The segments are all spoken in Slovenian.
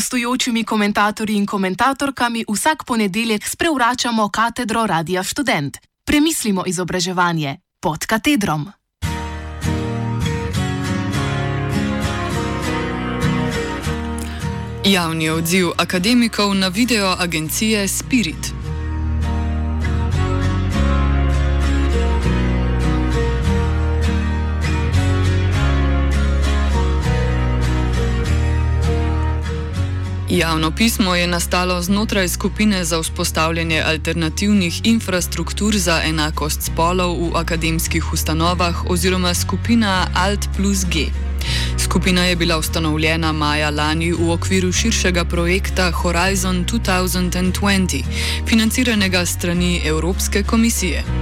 gostujočimi komentatorji in komentatorkami vsak ponedeljek sprevračamo katedro Radia Student. Premislimo izobraževanje pod katedrom. Javni odziv akademikov na video agencije Spirit. Javno pismo je nastalo znotraj skupine za vzpostavljanje alternativnih infrastruktur za enakost spolov v akademskih ustanovah oziroma skupina Alt plus G. Skupina je bila ustanovljena maja lani v okviru širšega projekta Horizon 2020, financiranega strani Evropske komisije.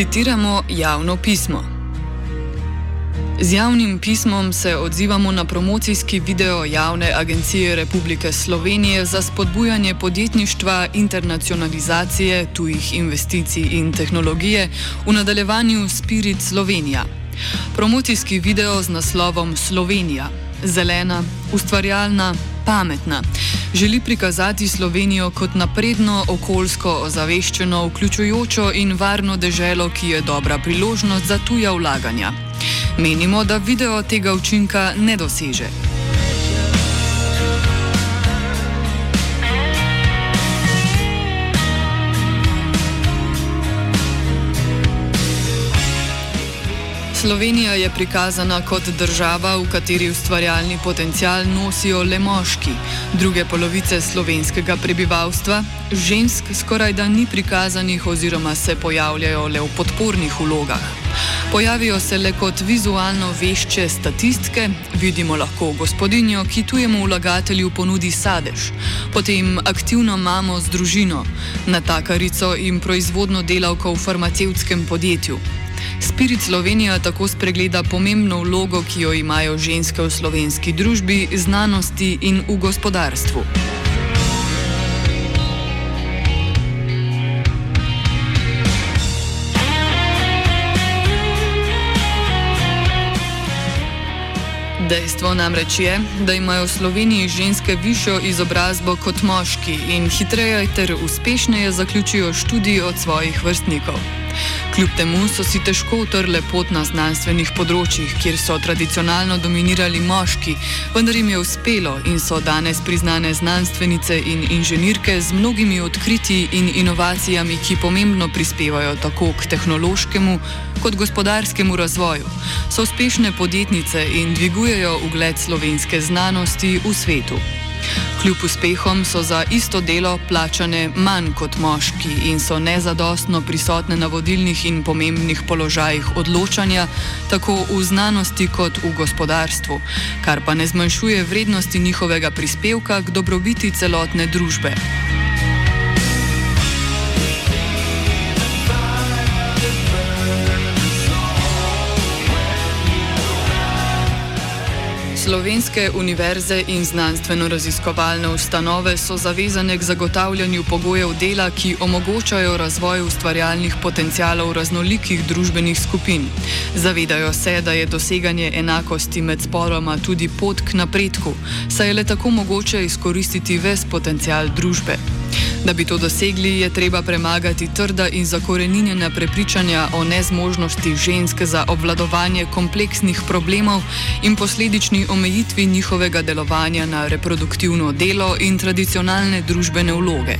Citiramo javno pismo. Z javnim pismom se odzivamo na promocijski video javne agencije Republike Slovenije za spodbujanje podjetništva, internacionalizacije, tujih investicij in tehnologije v nadaljevanju Spirit Slovenija. Promocijski video z naslovom Slovenija. Zelena, ustvarjalna, pametna. Želi prikazati Slovenijo kot napredno, okoljsko ozaveščeno, vključujočo in varno deželo, ki je dobra priložnost za tuja vlaganja. Menimo, da video tega učinka ne doseže. Slovenija je prikazana kot država, v kateri ustvarjalni potencial nosijo le moški, druge polovice slovenskega prebivalstva, žensk skoraj da ni prikazanih oziroma se pojavljajo le v podpornih vlogah. Pojavijo se le kot vizualno vešče statistke, vidimo lahko gospodinjo, ki tujemu vlagatelju ponudi sadež, potem aktivno mamo z družino, natakarico in proizvodno delavko v farmacevtskem podjetju. Spirit Slovenija tako spregleda pomembno vlogo, ki jo imajo ženske v slovenski družbi, znanosti in v gospodarstvu. Dejstvo namreč je, da imajo v Sloveniji ženske višjo izobrazbo kot moški in hitreje ter uspešneje zaključijo študij od svojih vrstnikov. Kljub temu so si težko utrle pot na znanstvenih področjih, kjer so tradicionalno dominirali moški, vendar jim je uspelo in so danes priznane znanstvenice in inženirke z mnogimi odkritji in inovacijami, ki pomembno prispevajo tako k tehnološkemu kot gospodarskemu razvoju. So uspešne podjetnice in dvigujejo ugled slovenske znanosti v svetu. Kljub uspehom so za isto delo plačane manj kot moški in so nezadostno prisotne na vodilnih in pomembnih položajih odločanja, tako v znanosti kot v gospodarstvu, kar pa ne zmanjšuje vrednosti njihovega prispevka k dobrobiti celotne družbe. Slovenske univerze in znanstveno-raziskovalne ustanove so zavezane k zagotavljanju pogojev dela, ki omogočajo razvoj ustvarjalnih potencijalov raznolikih družbenih skupin. Zavedajo se, da je doseganje enakosti med spoloma tudi pot k napredku, saj je le tako mogoče izkoristiti ves potencial družbe. Da bi to dosegli, je treba premagati trda in zakoreninjena prepričanja o nezmožnosti ženske za obvladovanje kompleksnih problemov in posledični omejitvi njihovega delovanja na reproduktivno delo in tradicionalne družbene vloge.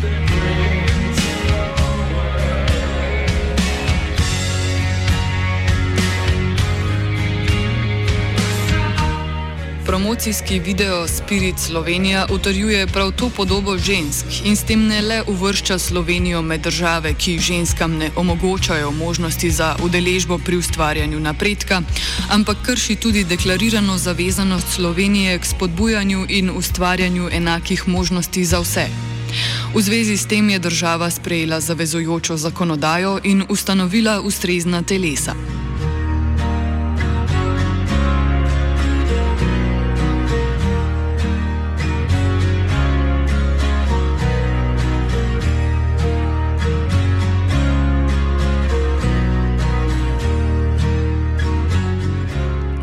Promocijski video Spirit Slovenija utrjuje prav to podobo žensk in s tem ne le uvršča Slovenijo med države, ki ženskam ne omogočajo možnosti za udeležbo pri ustvarjanju napredka, ampak krši tudi deklarirano zavezanost Slovenije k spodbujanju in ustvarjanju enakih možnosti za vse. V zvezi s tem je država sprejela zavezujočo zakonodajo in ustanovila ustrezna telesa.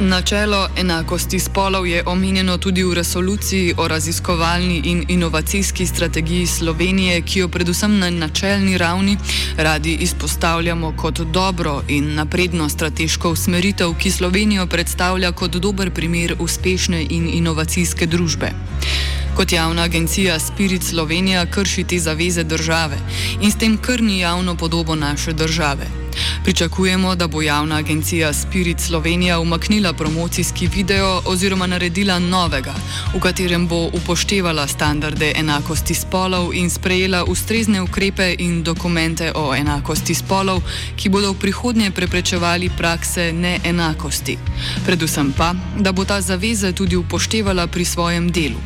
Načelo enakosti spolov je omenjeno tudi v resoluciji o raziskovalni in inovacijski strategiji Slovenije, ki jo predvsem na načelni ravni radi izpostavljamo kot dobro in napredno strateško usmeritev, ki Slovenijo predstavlja kot dober primer uspešne in inovacijske družbe. Kot javna agencija Spirit Slovenija krši te zaveze države in s tem krni javno podobo naše države. Pričakujemo, da bo javna agencija Spirit Slovenija umaknila promocijski video oziroma naredila novega, v katerem bo upoštevala standarde enakosti spolov in sprejela ustrezne ukrepe in dokumente o enakosti spolov, ki bodo v prihodnje preprečevali prakse neenakosti. Predvsem pa, da bo ta zaveze tudi upoštevala pri svojem delu.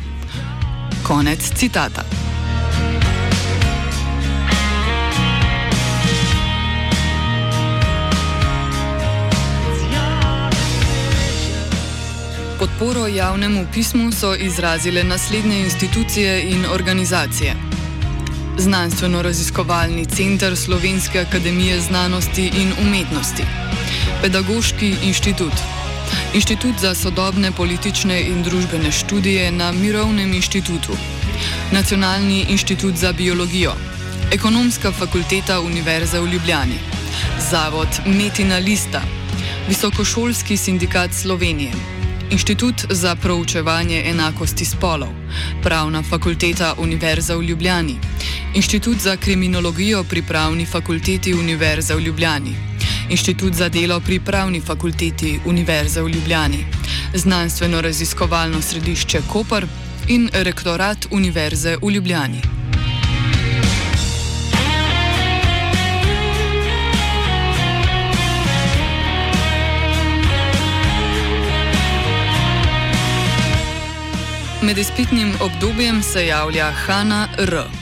Konec citata. Podporo javnemu pismu so izrazile naslednje institucije in organizacije. Znanstveno-raziskovalni center Slovenske akademije znanosti in umetnosti, Pedagoški inštitut, Inštitut za sodobne politične in družbene študije na Mirovnem inštitutu, Nacionalni inštitut za biologijo, Ekonomska fakulteta Univerze v Ljubljani, Zavod Metina Lista, Visokošolski sindikat Slovenije. Inštitut za proučevanje enakosti spolov, Pravna fakulteta Univerze v Ljubljani, Inštitut za kriminologijo pri Pravni fakulteti Univerze v Ljubljani, Inštitut za delo pri Pravni fakulteti Univerze v Ljubljani, Znanstveno-raziskovalno središče Koper in Rektorat Univerze v Ljubljani. Med izpitnim obdobjem se javlja Hanna R.